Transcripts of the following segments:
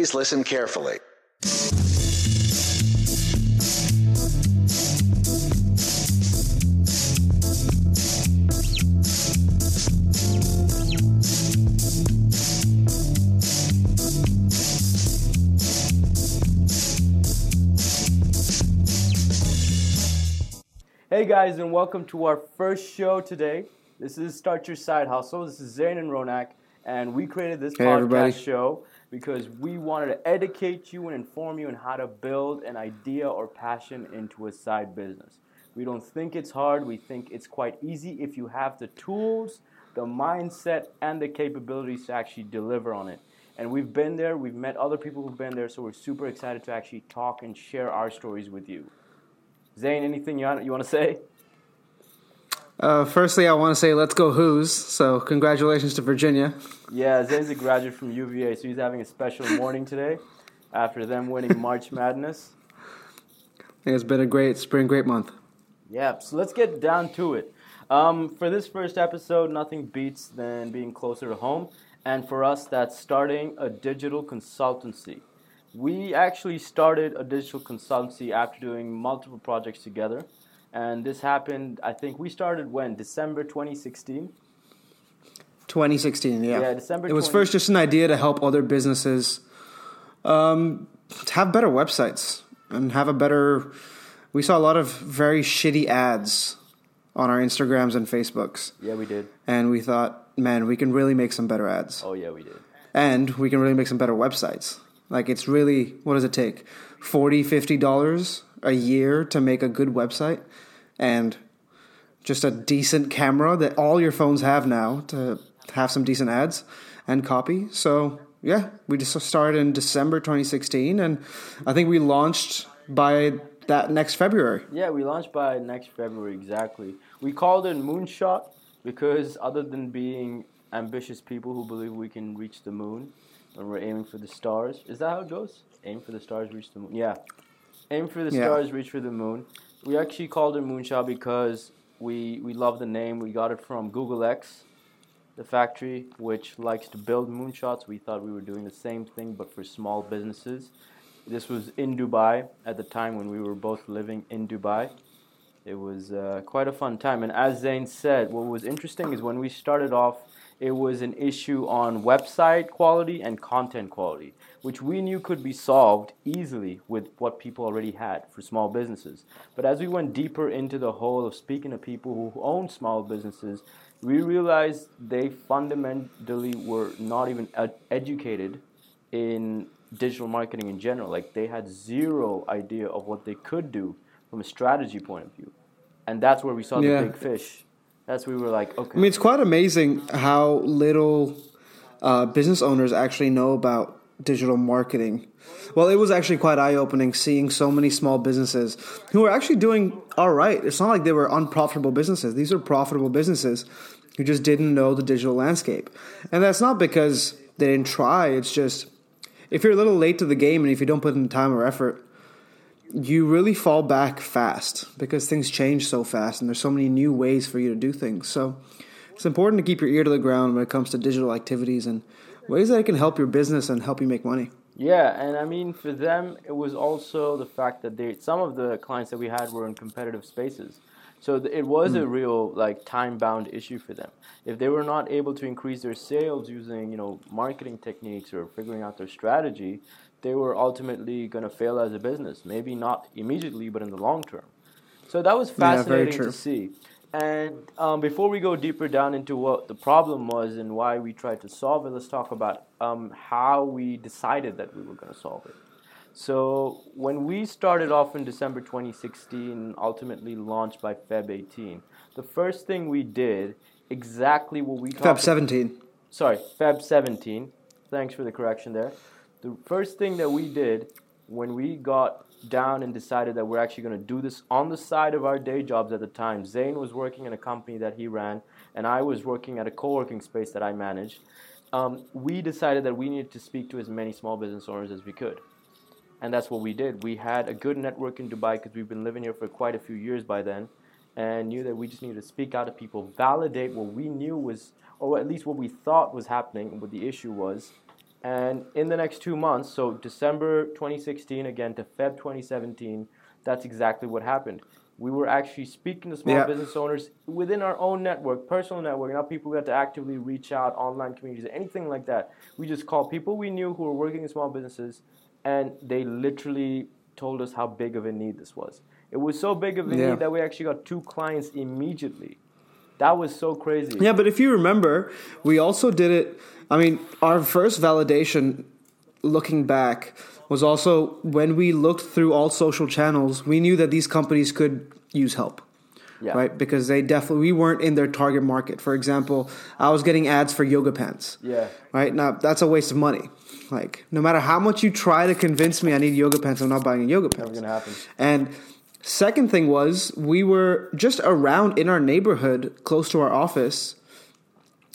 Please listen carefully. Hey guys, and welcome to our first show today. This is Start Your Side Hustle. This is Zain and Ronak, and we created this Hey, podcast everybody. show because we wanted to educate you and inform you on how to build an idea or passion into a side business. We don't think it's hard, we think it's quite easy if you have the tools, the mindset, and the capabilities to actually deliver on it. And we've been there, we've met other people who've been there, so we're super excited to actually talk and share our stories with you. Zane, anything you want, you want to say? Uh, firstly, I want to say let's go Hoos. So congratulations to Virginia. Yeah, Zane's a graduate from UVA, so he's having a special morning today after them winning March Madness. It's been a great spring, great month. Yeah, so let's get down to it. Um, for this first episode, nothing beats than being closer to home. And for us, that's starting a digital consultancy. We actually started a digital consultancy after doing multiple projects together. And this happened, I think we started when? December 2016? 2016, yeah. Yeah, December It was 20 first just an idea to help other businesses um, have better websites and have a better. We saw a lot of very shitty ads on our Instagrams and Facebooks. Yeah, we did. And we thought, man, we can really make some better ads. Oh, yeah, we did. and we can really make some better websites. Like it's really what does it take? 40 50 dollars a year to make a good website and just a decent camera that all your phones have now to have some decent ads and copy. So, yeah, we just started in December 2016 and I think we launched by that next February. Yeah, we launched by next February exactly. We called it Moonshot because other than being ambitious people who believe we can reach the moon and we're aiming for the stars, is that how it goes? Aim for the stars, reach the moon. Yeah, aim for the Yeah. stars, reach for the moon. We actually called it Moonshot because we we love the name. We got it from Google X, the factory which likes to build moonshots. We thought we were doing the same thing but for small businesses. This was in Dubai at the time when we were both living in Dubai. It was uh, quite a fun time. And as Zane said, what was interesting is when we started off, it was an issue on website quality and content quality, which we knew could be solved easily with what people already had for small businesses. But as we went deeper into the whole of speaking to people who own small businesses, we realized they fundamentally were not even ed- educated in digital marketing in general. Like they had zero idea of what they could do from a strategy point of view. And that's where we saw Yeah. the big fish. That's we were like, okay. I mean, it's quite amazing how little uh, business owners actually know about digital marketing. Well, it was actually quite eye opening seeing so many small businesses who are actually doing all right. It's not like they were unprofitable businesses, these are profitable businesses who just didn't know the digital landscape. And that's not because they didn't try, it's just if you're a little late to the game and if you don't put in the time or effort, you really fall back fast because things change so fast and there's so many new ways for you to do things. So it's important to keep your ear to the ground when it comes to digital activities and ways that it can help your business and help you make money. Yeah, and I mean for them it was also the fact that they some of the clients that we had were in competitive spaces. So th- it was a hmm. real like time bound issue for them. If they were not able to increase their sales using, you know, marketing techniques or figuring out their strategy, they were ultimately going to fail as a business. Maybe not immediately, but in the long term. So that was fascinating true. to see. And um, before we go deeper down into what the problem was and why we tried to solve it, let's talk about um, how we decided that we were going to solve it. So when we started off in December 2016, ultimately launched by Feb 18, the first thing we did, exactly what we Feb talked 17. sorry, Feb 17. Thanks for the correction there. The first thing that we did when we got down and decided that we're actually going to do this on the side of our day jobs at the time, Zane was working in a company that he ran, and I was working at a co working space that I managed. Um, we decided that we needed to speak to as many small business owners as we could. And that's what we did. We had a good network in Dubai because we've been living here for quite a few years by then and knew that we just needed to speak out to people, validate what we knew was, or at least what we thought was happening what the issue was, And in the next two months, so December 2016 again to Feb 2017, that's exactly what happened. We were actually speaking to small Yeah. business owners within our own network, personal network, not people we had to actively reach out, online communities, anything like that. We just called people we knew who were working in small businesses, and they literally told us how big of a need this was. It was so big of a Yeah. need that we actually got two clients immediately. That was so crazy. Yeah, but if you remember, we also did it. I mean, our first validation, looking back, was also when we looked through all social channels. We knew that these companies could use help, Yeah. right? Because they definitely we weren't in their target market. For example, I was getting ads for yoga pants. Yeah. Right now, that's a waste of money. Like, no matter how much you try to convince me I need yoga pants, I'm not buying yoga Never pants. gonna happen. And second thing was we were just around in our neighborhood, close to our office.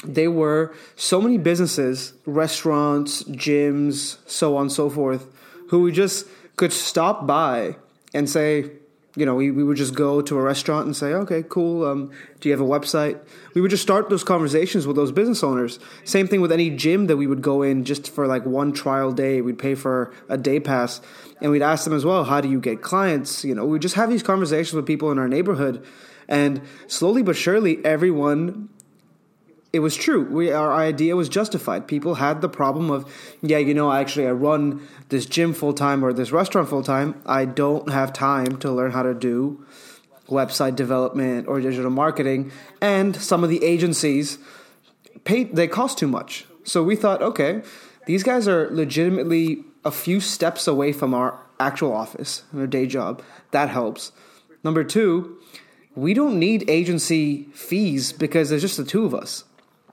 There were so many businesses, restaurants, gyms, so on and so forth, who we just could stop by and say, you know, we, we would just go to a restaurant and say, okay, cool. Um, do you have a website? We would just start those conversations with those business owners. Same thing with any gym that we would go in just for like one trial day. We'd pay for a day pass and we'd ask them as well, how do you get clients? You know, we just have these conversations with people in our neighborhood. And slowly but surely, everyone it was true. We our idea was justified. People had the problem of, yeah, you know, actually I run this gym full time or this restaurant full time. I don't have time to learn how to do website development or digital marketing, and some of the agencies pay they cost too much. So we thought, okay, these guys are legitimately a few steps away from our actual office and our day job. That helps. Number two, we don't need agency fees because there's just the two of us.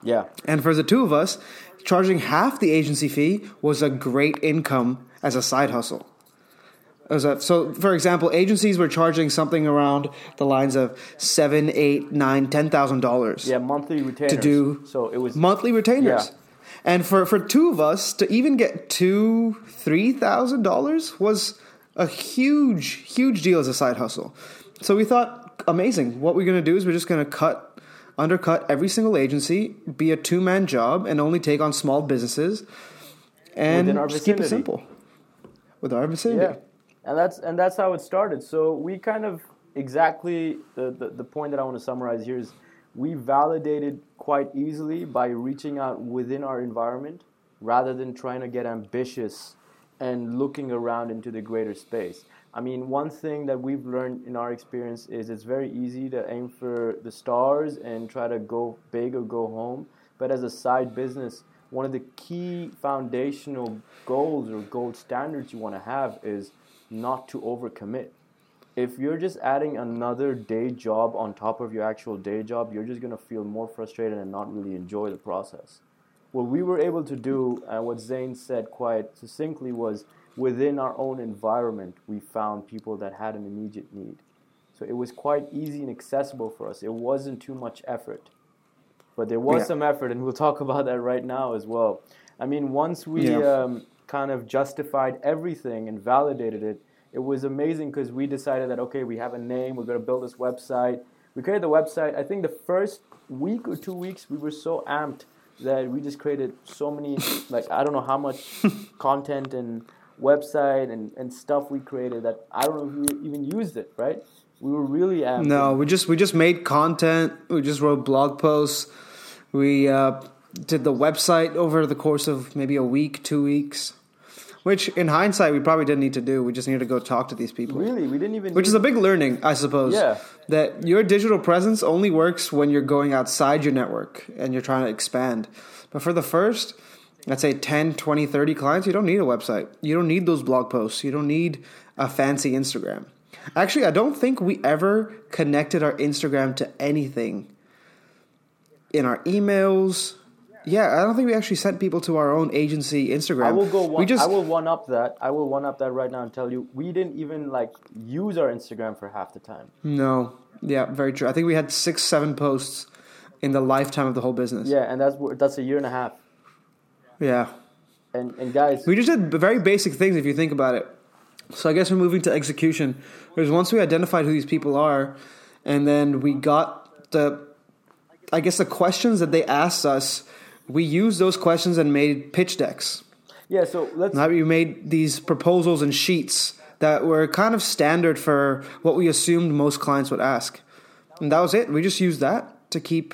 Yeah. And for the two of us, charging half the agency fee was a great income as a side hustle. A, so, for example, agencies were charging something around the lines of seven, eight, nine, ten thousand dollars Yeah, monthly retainers. To do so it was monthly retainers. Yeah. And for, for two of us to even get two, three thousand dollars was a huge, huge deal as a side hustle. So we thought, amazing. What we're gonna do is we're just gonna cut undercut every single agency, be a two man job, and only take on small businesses and just keep it simple. With our vicinity. Yeah, and that's and that's how it started. So we kind of exactly the, the, the point that I want to summarize here is we validated quite easily by reaching out within our environment rather than trying to get ambitious and looking around into the greater space. I mean, one thing that we've learned in our experience is it's very easy to aim for the stars and try to go big or go home. But as a side business, one of the key foundational goals or gold standards you want to have is not to overcommit. If you're just adding another day job on top of your actual day job, you're just going to feel more frustrated and not really enjoy the process. What we were able to do, and what Zane said quite succinctly, was within our own environment, we found people that had an immediate need. So it was quite easy and accessible for us. It wasn't too much effort. But there was Yeah. some effort, and we'll talk about that right now as well. I mean, once we Yeah. um, kind of justified everything and validated it, it was amazing because we decided that, okay, we have a name, we're going to build this website. We created the website. I think the first week or two weeks, we were so amped that we just created so many, like, I don't know how much content and website and, and stuff we created that I don't know if we even used it, right? We were really amped. No, we just we just made content. We just wrote blog posts. We uh, did the website over the course of maybe a week, two weeks. Which, in hindsight, we probably didn't need to do. We just needed to go talk to these people. Really, we didn't even. Which is a big learning, I suppose. Yeah. That your digital presence only works when you're going outside your network and you're trying to expand. But for the first, let's say 10, 20, 30 clients, you don't need a website. You don't need those blog posts. You don't need a fancy Instagram. Actually, I don't think we ever connected our Instagram to anything in our emails. Yeah, I don't think we actually sent people to our own agency Instagram. I will go. One, we just I will one up that. I will one up that right now and tell you we didn't even like use our Instagram for half the time. No. Yeah, very true. I think we had six, seven posts in the lifetime of the whole business. Yeah, and that's that's a year and a half. Yeah. And and guys, We just did very basic things if you think about it. So I guess we're moving to execution. Because once we identified who these people are, and then we got the, I guess the questions that they asked us, we used those questions and made pitch decks. Yeah, so let's. Now we made these proposals and sheets that were kind of standard for what we assumed most clients would ask. And that was it. We just used that to keep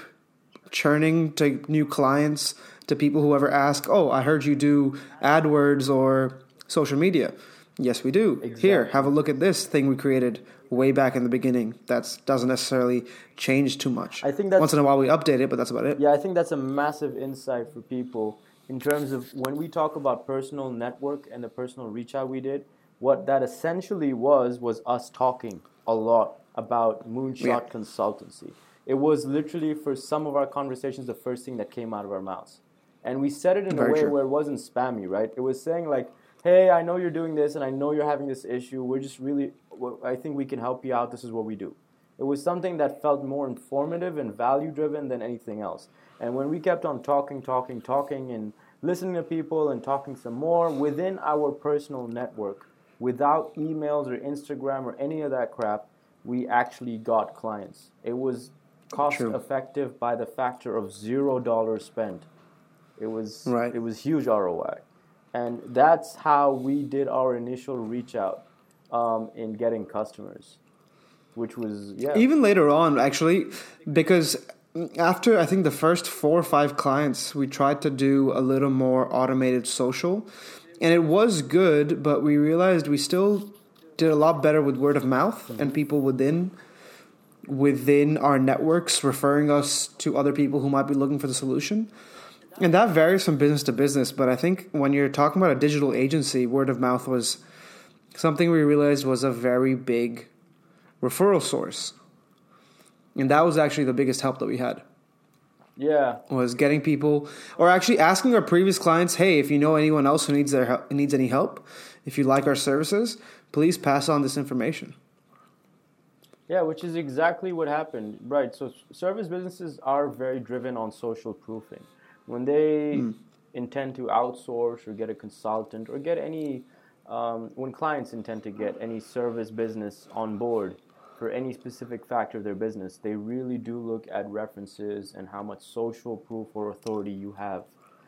churning to new clients, to people who ever ask, Oh, I heard you do AdWords or social media. Yes, we do. Exactly. Here, have a look at this thing we created way back in the beginning. That doesn't necessarily change too much. I think that's- once in a while we update it, but that's about it. Yeah, I think that's a massive insight for people in terms of when we talk about personal network and the personal reach out we did. What that essentially was was us talking a lot about moonshot Yeah. consultancy. It was literally for some of our conversations the first thing that came out of our mouths, and we said it in Very a way true. where it wasn't spammy, right? It was saying like, "Hey, I know you're doing this, and I know you're having this issue. We're just really, I think we can help you out. This is what we do." It was something that felt more informative and value driven than anything else. And when we kept on talking, talking, talking, and listening to people and talking some more within our personal network, without emails or Instagram or any of that crap, we actually got clients. It was cost True. effective by the factor of zero dollars spent. It was Right. it was huge ROI, and that's how we did our initial reach out um, in getting customers, which was yeah. Even later on, actually, because after I think the first four or five clients, we tried to do a little more automated social, and it was good, but we realized we still did a lot better with word of mouth and people within within our networks referring us to other people who might be looking for the solution. And that varies from business to business, but I think when you're talking about a digital agency, word of mouth was something we realized was a very big referral source. And that was actually the biggest help that we had yeah, was getting people or actually asking our previous clients, "Hey, if you know anyone else who needs their help, needs any help, if you like our services, please pass on this information." Yeah, which is exactly what happened. Right. So service businesses are very driven on social proofing. When they intend to outsource or get a consultant or get any, um, when clients intend to get any service business on board for any specific factor of their business, they really do look at references and how much social proof or authority you have.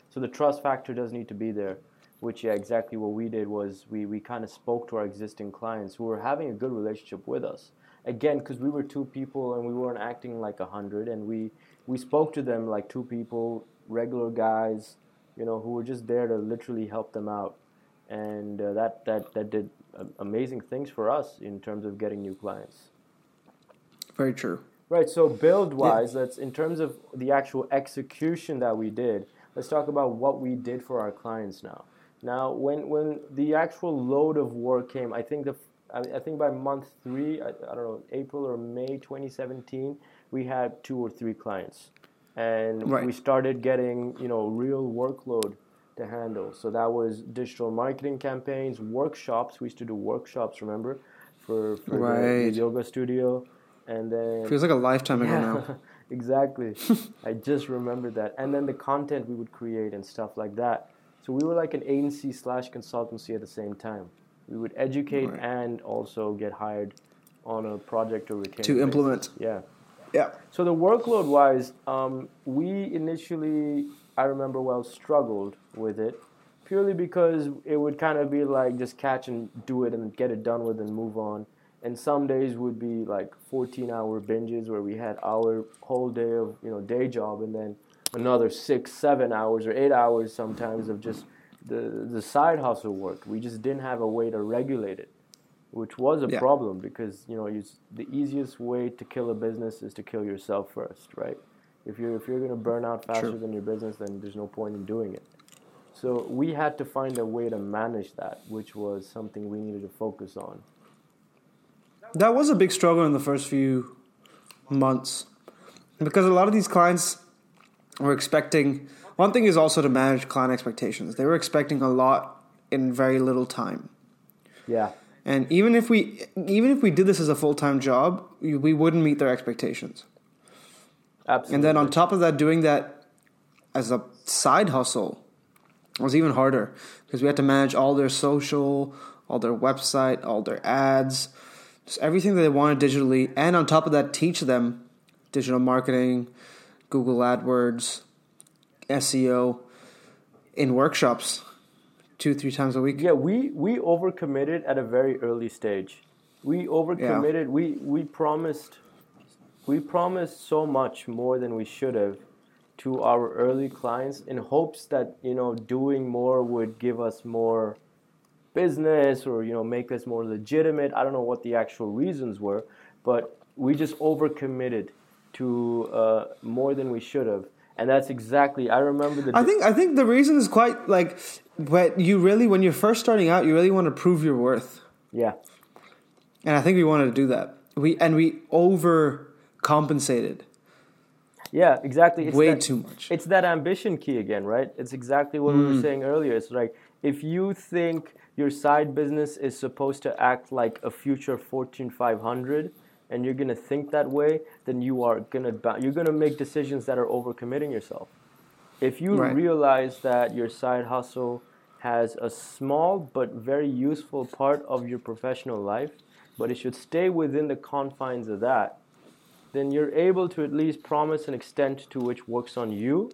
So the trust factor does need to be there. Which yeah, exactly what we did was we, we kind of spoke to our existing clients who were having a good relationship with us again because we were two people and we weren't acting like a hundred and we we spoke to them like two people regular guys you know who were just there to literally help them out and uh, that that that did uh, amazing things for us in terms of getting new clients Very true. Right. So build wise, let's in terms of the actual execution that we did. Let's talk about what we did for our clients now. Now, when when the actual load of work came, I think the I, I think by month three, I, I don't know, April or May 2017, we had two or three clients, and Right. we started getting you know real workload to handle. So that was digital marketing campaigns, workshops. We used to do workshops, remember, for, for the- the, yoga studio, and then Feels like a lifetime ago now. exactly. I just remembered that. And then the content we would create and stuff like that. So we were like an agency slash consultancy at the same time. We would educate Right. and also get hired on a project or retainer To basis. implement. Yeah. Yeah. So the workload wise, um, we initially, I remember well, struggled with it purely because it would kind of be like just catch and do it and get it done with and move on. And some days would be like 14 hour binges where we had our whole day of, you know, day job and then another six, seven hours or eight hours sometimes of just the, the side hustle work. We just didn't have a way to regulate it which was a Yeah. problem because you know you, the easiest way to kill a business is to kill yourself first, right? If you're if you're going to burn out faster True. than your business, then there's no point in doing it. So we had to find a way to manage that, which was something we needed to focus on. That was a big struggle in the first few months because a lot of these clients were expecting. One thing is also to manage client expectations. They were expecting a lot in very little time. Yeah, And even if we even if we did this as a full time job, we we wouldn't meet their expectations. absolutely. And then on top of that, doing that as a side hustle was even harder because we had to manage all their social, all their website, all their ads, just everything that they wanted digitally. And on top of that, teach them digital marketing, Google AdWords, SEO in workshops two, three times a week. Yeah, we we overcommitted at a very early stage. We overcommitted. We we promised we promised so much more than we should have to our early clients in hopes that you know doing more would give us more business or you know make us more legitimate. I don't know what the actual reasons were, but we just overcommitted to uh, more than we should have, and that's exactly. I remember the. I think I think the reason is quite like, but you really when you're first starting out, you really want to prove your worth, yeah, and I think we wanted to do that. We and we overcompensated yeah, exactly. It's way that, too much. It's that ambition key again, right? It's exactly what we were mm. saying earlier. It's like if you think your side business is supposed to act like a future Fortune 500 and you're going to think that way, then you are going to you're going to make decisions that are overcommitting yourself. If you Right. realize that your side hustle has a small but very useful part of your professional life, but it should stay within the confines of that, then you're able to at least promise an extent to which works on you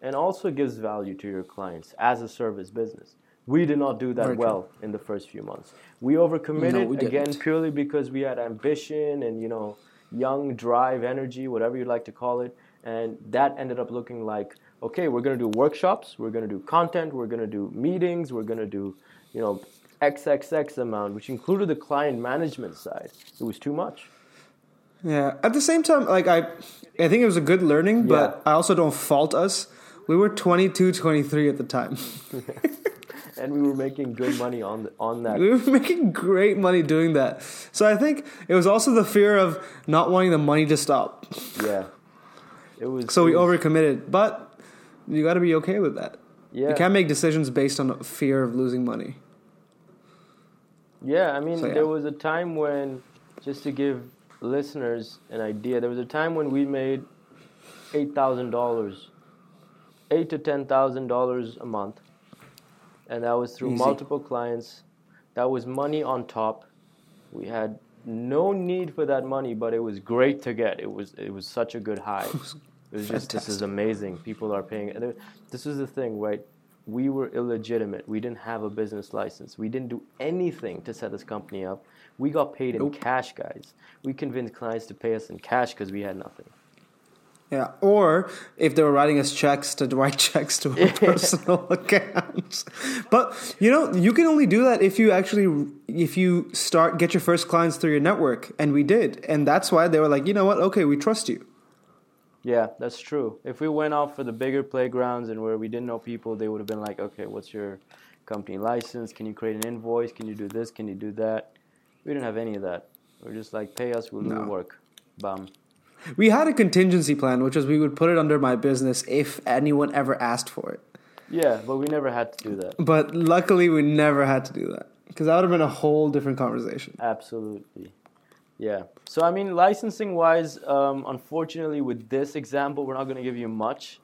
and also gives value to your clients as a service business. We did not do that Very true. well in the first few months. We overcommitted No, we again purely because we had ambition and you know young drive, energy, whatever you like to call it, and that ended up looking like okay, we're going to do workshops, we're going to do content, we're going to do meetings, we're going to do you know XXX amount, which included the client management side. It was too much. Yeah. At the same time, like I, I think it was a good learning, but I also don't fault us. We were 22, 23 at the time. and we were making good money on on that. We were making great money doing that. So I think it was also the fear of not wanting the money to stop. Yeah, it was. So we was- overcommitted, but you got to be okay with that. Yeah, You can't make decisions based on fear of losing money. yeah. I mean, So, yeah. there was a time when, just to give listeners an idea, there was a time when we made eight thousand dollars, eight to ten thousand dollars a month, and that was through Easy. multiple clients. That was money on top. We had no need for that money, but it was great to get. It was it was such a good high. It was just this is amazing. People are paying. This is the thing, right? We were illegitimate. We didn't have a business license. We didn't do anything to set this company up. We got paid in cash, guys. We convinced clients to pay us in cash because we had nothing. Yeah. Or if they were writing us checks to write checks to our personal accounts. But you know, you can only do that if you actually if you start get your first clients through your network, and we did, and that's why they were like, you know what? Okay, we trust you. Yeah, that's true. If we went out for the bigger playgrounds and where we didn't know people, they would have been like, okay, what's your company license? Can you create an invoice? Can you do this? Can you do that? We didn't have any of that. We're just like, pay us, we'll do the work. Bam. We had a contingency plan, which was we would put it under my business if anyone ever asked for it. Yeah, but we never had to do that. But luckily, we never had to do that because that would have been a whole different conversation. Absolutely. Yeah. So, I mean, licensing wise, um, unfortunately, with this example, we're not going to give you much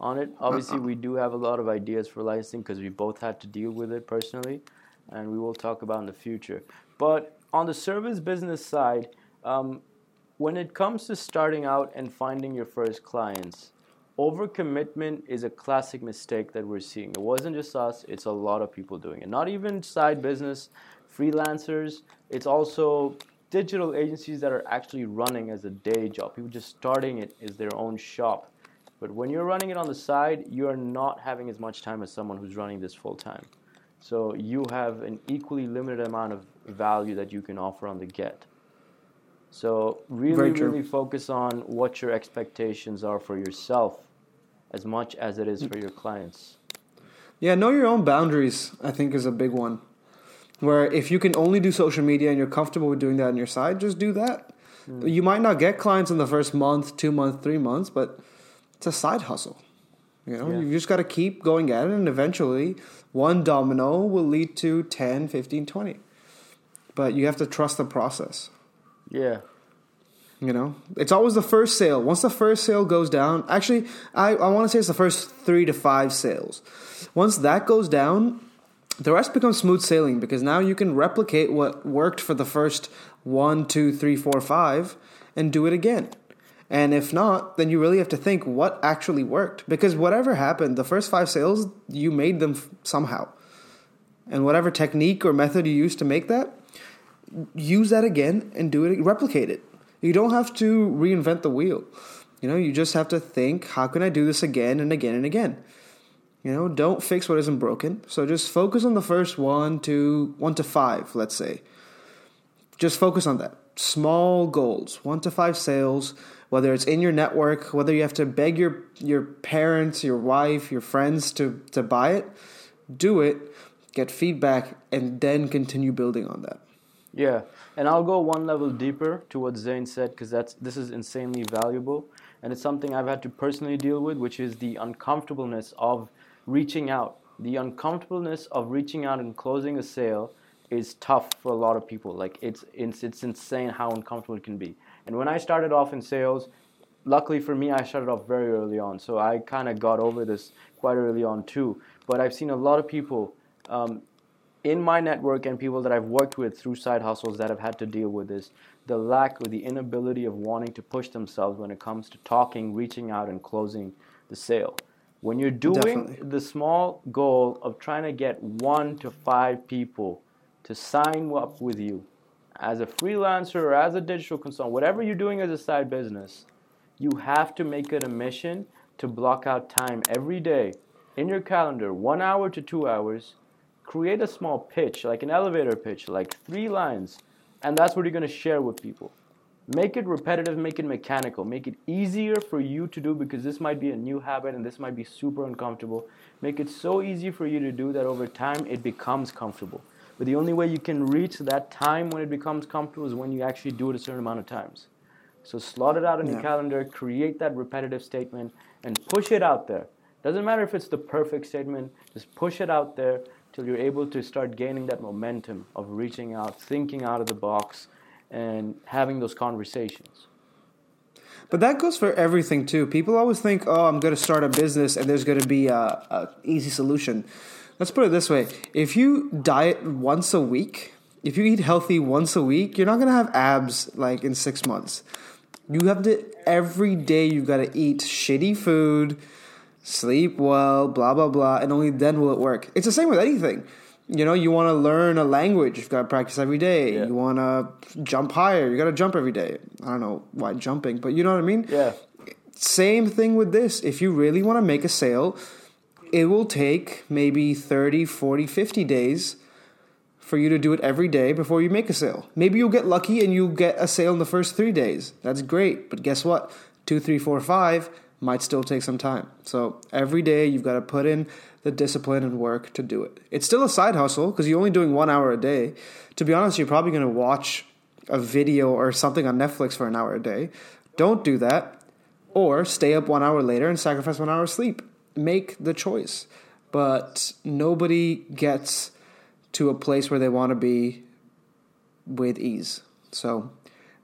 on it. Obviously, we do have a lot of ideas for licensing because we both had to deal with it personally, and we will talk about in the future. But on the service business side, um, when it comes to starting out and finding your first clients, overcommitment is a classic mistake that we're seeing. It wasn't just us, it's a lot of people doing it. Not even side business, freelancers, it's also digital agencies that are actually running as a day job. People just starting it as their own shop. But when you're running it on the side, you are not having as much time as someone who's running this full time. So you have an equally limited amount of value that you can offer on the get. So really, really focus on what your expectations are for yourself as much as it is for your clients. Yeah, know your own boundaries, I think, is a big one. Where if you can only do social media and you're comfortable with doing that on your side, just do that. Hmm. You might not get clients in the first month, two months, three months, but it's a side hustle. You know, Yeah. you just got to keep going at it, and eventually one domino will lead to 10, 15, 20. But you have to trust the process. Yeah, You know, it's always the first sale. Once the first sale goes down, actually, I, I want to say it's the first three to five sales. Once that goes down, the rest becomes smooth sailing because now you can replicate what worked for the first one, two, three, four, five and do it again. And if not, then you really have to think what actually worked because whatever happened, the first five sales, you made them somehow. and whatever technique or method you used to make that, use that again and do it, replicate it. You don't have to reinvent the wheel. You know, you just have to think, how can I do this again and again and again? You know, don't fix what isn't broken. So just focus on the first one to one to five, let's say. Just focus on that. Small goals, one to five sales, whether it's in your network, whether you have to beg your your parents, your wife, your friends to, to buy it, do it, get feedback, and then continue building on that. Yeah, and I'll go one level deeper to what Zane said because that's this is insanely valuable, and it's something I've had to personally deal with, which is the uncomfortableness of reaching out. The uncomfortableness of reaching out and closing a sale is tough for a lot of people. Like it's it's it's insane how uncomfortable it can be. And when I started off in sales, luckily for me, I started off very early on, so I kind of got over this quite early on too. But I've seen a lot of people um, in my network and people that I've worked with through side hustles that have had to deal with this the lack or the inability of wanting to push themselves when it comes to talking, reaching out, and closing the sale. When you're doing Definitely. the small goal of trying to get one to five people to sign up with you as a freelancer or as a digital consultant, whatever you're doing as a side business, you have to make it a mission to block out time every day in your calendar, one hour to two hours, create a small pitch, like an elevator pitch, like three lines, and that's what you're going to share with people. Make it repetitive, make it mechanical, make it easier for you to do because this might be a new habit and this might be super uncomfortable. Make it so easy for you to do that over time it becomes comfortable. But the only way you can reach that time when it becomes comfortable is when you actually do it a certain amount of times. So slot it out in yeah. your calendar, create that repetitive statement, and push it out there. Doesn't matter if it's the perfect statement, just push it out there till you're able to start gaining that momentum of reaching out, thinking out of the box, and having those conversations. But that goes for everything too. People always think, "Oh, I'm going to start a business, and there's going to be a, a easy solution." Let's put it this way: if you diet once a week, if you eat healthy once a week, you're not going to have abs like in six months. You have to every day. You've got to eat shitty food sleep well, blah, blah, blah, and only then will it work. It's the same with anything. You know, you want to learn a language, you've got to practice every day. Yeah. You want to jump higher, you got to jump every day. I don't know why jumping, but you know what I mean? Yeah. Same thing with this. If you really want to make a sale, it will take maybe 30, 40, 50 days for you to do it every day before you make a sale. Maybe you'll get lucky and you'll get a sale in the first three days. That's great. But guess what? Two, three, four, five, might still take some time. So every day you've got to put in the discipline and work to do it. It's still a side hustle because you're only doing one hour a day. To be honest, you're probably going to watch a video or something on Netflix for an hour a day. Don't do that. Or stay up one hour later and sacrifice one hour of sleep. Make the choice. But nobody gets to a place where they want to be with ease. So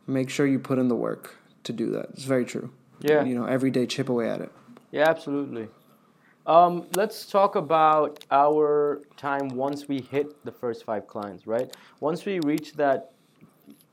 make sure you put in the work to do that. It's very true. Yeah. You know, every day chip away at it. Yeah, absolutely. Um, let's talk about our time once we hit the first five clients, right? Once we reach that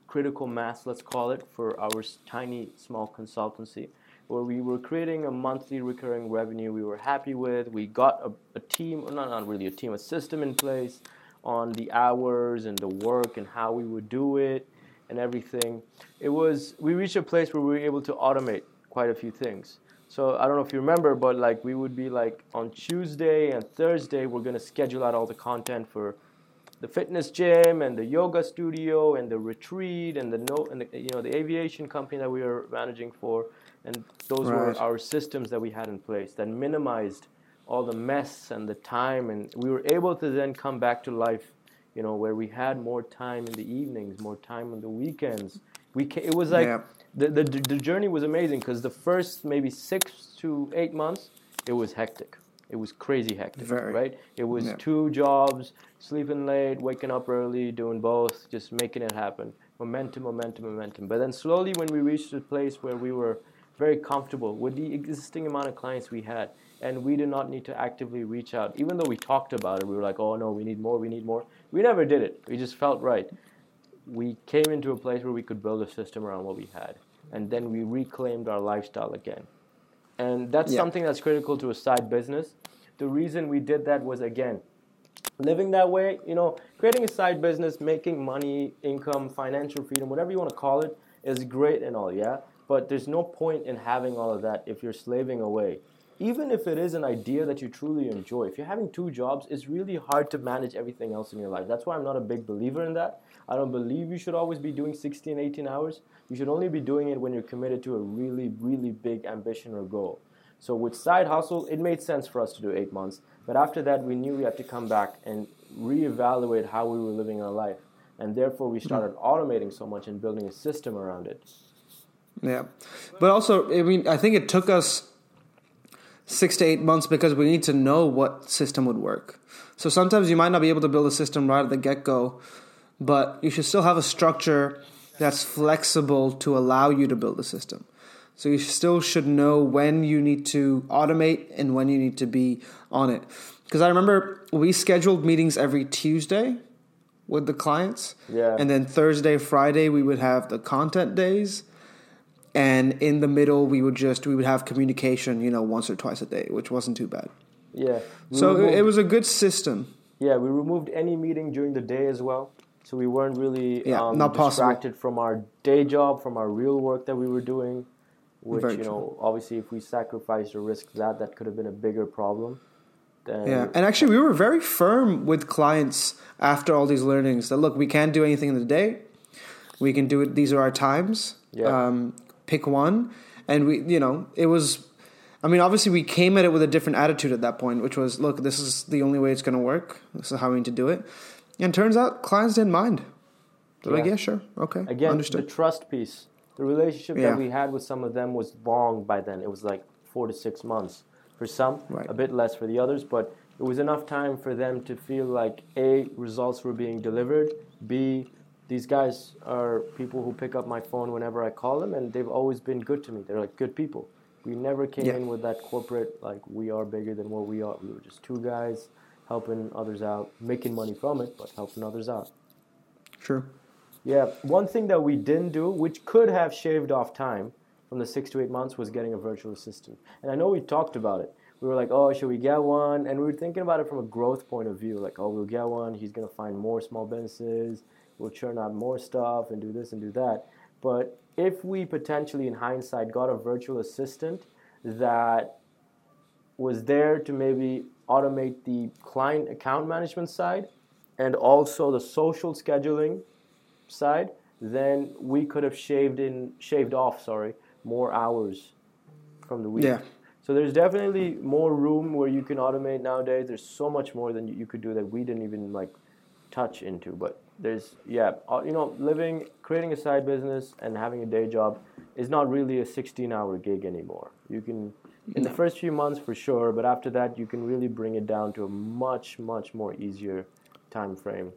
critical mass, let's call it, for our tiny, small consultancy, where we were creating a monthly recurring revenue we were happy with. We got a, a team, not, not really a team, a system in place on the hours and the work and how we would do it and everything. It was, we reached a place where we were able to automate quite a few things. So I don't know if you remember, but like we would be like on Tuesday and Thursday, we're gonna schedule out all the content for the fitness gym and the yoga studio and the retreat and the no and the, you know the aviation company that we were managing for, and those right. were our systems that we had in place that minimized all the mess and the time, and we were able to then come back to life, you know, where we had more time in the evenings, more time on the weekends. We ca- it was like. The, the, the journey was amazing because the first maybe six to eight months, it was hectic. It was crazy hectic, Very. right? It was yeah. two jobs, sleeping late, waking up early, doing both, just making it happen. Momentum, momentum, momentum. But then slowly, when we reached a place where we were very comfortable with the existing amount of clients we had, and we did not need to actively reach out, even though we talked about it, we were like, oh no, we need more, we need more. We never did it. We just felt right we came into a place where we could build a system around what we had. And then we reclaimed our lifestyle again. And that's yeah. something that's critical to a side business. The reason we did that was again, living that way, you know, creating a side business, making money, income, financial freedom, whatever you want to call it, is great and all, yeah. But there's no point in having all of that if you're slaving away. Even if it is an idea that you truly enjoy, if you're having two jobs, it's really hard to manage everything else in your life. That's why I'm not a big believer in that. I don't believe you should always be doing 16, 18 hours. You should only be doing it when you're committed to a really, really big ambition or goal. So with side hustle, it made sense for us to do eight months. But after that, we knew we had to come back and reevaluate how we were living our life. And therefore, we started hmm. automating so much and building a system around it. Yeah. But also, I mean, I think it took us six to eight months because we need to know what system would work. So sometimes you might not be able to build a system right at the get go, but you should still have a structure that's flexible to allow you to build a system. So you still should know when you need to automate and when you need to be on it. Because I remember we scheduled meetings every Tuesday with the clients. Yeah. And then Thursday, Friday, we would have the content days. And in the middle, we would just we would have communication, you know, once or twice a day, which wasn't too bad. Yeah. So removed- it was a good system. Yeah, we removed any meeting during the day as well. So we weren't really Yeah, um, not possible. distracted from our day job, from our real work that we were doing. Which, Very you true. know, obviously if we sacrificed or risked that, that could have been a bigger problem. Then Yeah, and actually, we were very firm with clients after all these learnings that look, we can't do anything in the day. We can do it. These are our times. Yeah. Um, pick one, and we, you know, it was. I mean, obviously, we came at it with a different attitude at that point, which was, look, this is the only way it's going to work. This is how we need to do it. And turns out, clients didn't mind. They're like, Yeah. yeah, sure, okay, Again, understood. the trust piece. The relationship Yeah. that we had with some of them was long by then. It was like four to six months for some, Right. a bit less for the others, but it was enough time for them to feel like A, results were being delivered, B, these guys are people who pick up my phone whenever I call them, and they've always been good to me. They're like good people. We never came Yeah. in with that corporate, like, we are bigger than what we are. We were just two guys helping others out, making money from it, but helping others out. True. Yeah, one thing that we didn't do, which could have shaved off time from the six to eight months, was getting a virtual assistant. And I know we talked about it. We were like, oh, should we get one? And we were thinking about it from a growth point of view. Like, oh, we'll get one. He's going to find more small businesses. We'll churn out more stuff and do this and do that. But if we potentially, in hindsight, got a virtual assistant that was there to maybe automate the client account management side and also the social scheduling side, then we could have shaved in shaved off, sorry, more hours from the week. Yeah. So there's definitely more room where you can automate nowadays. There's so much more than you- you could do that we didn't even like touch into. But there's yeah, uh, you know, living, creating a side business and having a day job is not really a 16-hour gig anymore. You can in the first few months for sure, but after that you can really bring it down to a much much more easier time frame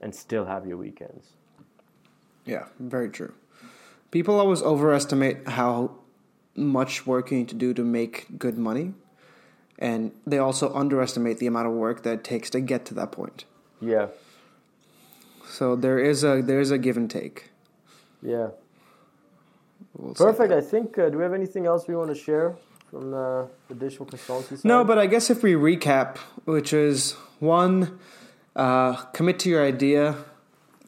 and still have your weekends. Yeah, very true. People always overestimate how much work you need to do to make good money, and they also underestimate the amount of work that it takes to get to that point. Yeah. So there is a there is a give and take. Yeah. We'll Perfect. I think. Uh, do we have anything else we want to share from the, the digital consultancy side? No, but I guess if we recap, which is one, uh, commit to your idea.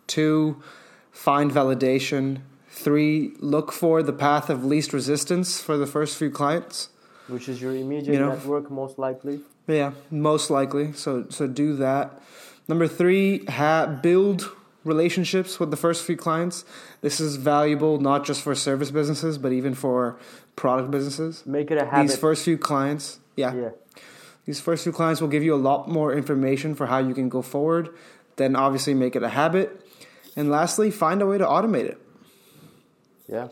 Two, find validation. Three, look for the path of least resistance for the first few clients. which is your immediate You know. network, most likely. Yeah, most likely. So so do that. Number three, ha- build relationships with the first few clients. This is valuable not just for service businesses, but even for product businesses. Make it a habit. These first few clients, yeah, yeah. these first few clients will give you a lot more information for how you can go forward. Then obviously make it a habit. And lastly, find a way to automate it. Yeah.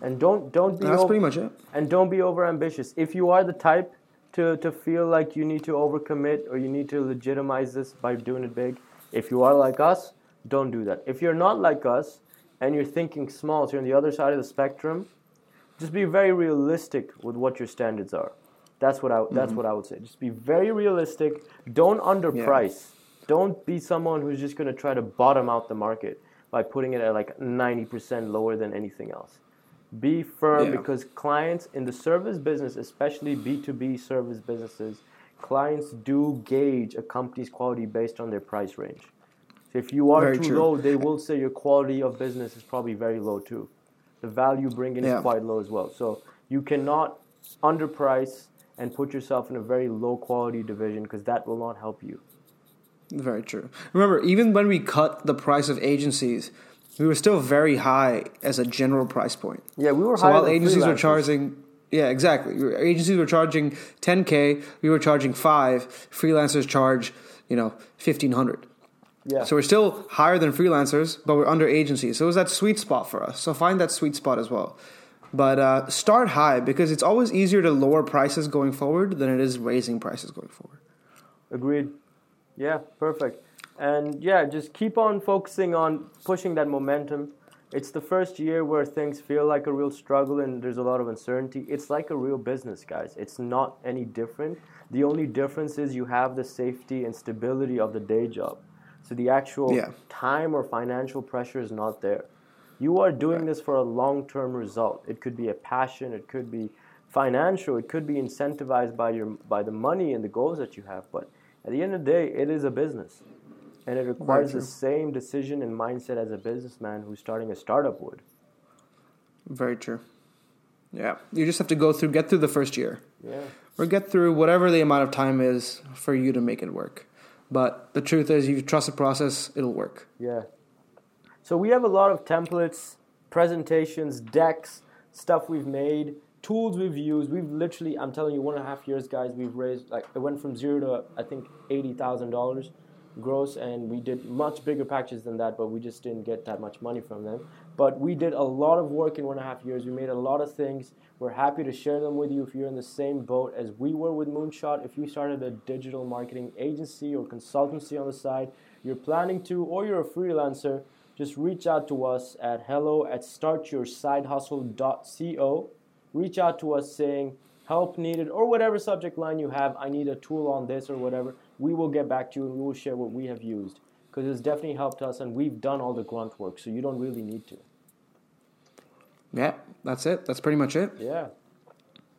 And don't don't be That's over, pretty much it. and don't be over ambitious. If you are the type to, to feel like you need to overcommit or you need to legitimize this by doing it big, if you are like us, don't do that. If you're not like us and you're thinking small, so you're on the other side of the spectrum, just be very realistic with what your standards are. That's what I that's mm-hmm. what I would say. Just be very realistic. Don't underprice. Don't be someone who's just going to try to bottom out the market by putting it at like 90% lower than anything else. Be firm Yeah. because clients in the service business, especially B2B service businesses, clients do gauge a company's quality based on their price range. So if you are Very too true. low, they will say your quality of business is probably very low too. The value bringing Yeah. is quite low as well. So you cannot underprice and put yourself in a very low quality division because that will not help you. Very true. Remember, even when we cut the price of agencies, we were still very high as a general price point. Yeah, we were So while agencies were charging, yeah, exactly. Agencies were charging 10k, we were charging five. Freelancers charge, you know, 1500. Yeah. So we're still higher than freelancers, but we're under agencies. So it was that sweet spot for us. So find that sweet spot as well. But uh, start high because it's always easier to lower prices going forward than it is raising prices going forward. Agreed. Yeah, perfect. And yeah, just keep on focusing on pushing that momentum. It's the first year where things feel like a real struggle and there's a lot of uncertainty. It's like a real business, guys. It's not any different. The only difference is you have the safety and stability of the day job. So the actual Yeah. time or financial pressure is not there. You are doing this for a long term result. It could be a passion, it could be financial, it could be incentivized by your by the money and the goals that you have. But at the end of the day, it is a business. And it requires the same decision and mindset as a businessman who's starting a startup would. Very true. Yeah. You just have to go through, get through the first year. Yeah. or get through whatever the amount of time is for you to make it work. But the truth is, if you trust the process, it'll work. Yeah. So we have a lot of templates, presentations, decks, stuff we've made, tools we've used. We've literally, I'm telling you, one and a half years, guys, we've raised like it went from zero to I think eighty thousand dollars gross, and we did much bigger packages than that, but we just didn't get that much money from them. But we did a lot of work in one and a half years. We made a lot of things. We're happy to share them with you if you're in the same boat as we were with Moonshot. If you started a digital marketing agency or consultancy on the side, you're planning to, or you're a freelancer, just reach out to us at hello at startyoursidehustle.co. Reach out to us saying help needed or whatever subject line you have. I need a tool on this or whatever. We will get back to you and we will share what we have used because it's definitely helped us and we've done all the grunt work, so you don't really need to. Yeah, that's it. That's pretty much it. Yeah.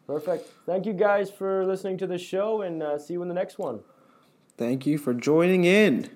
Perfect. Thank you guys for listening to the show and uh, see you in the next one. Thank you for joining in.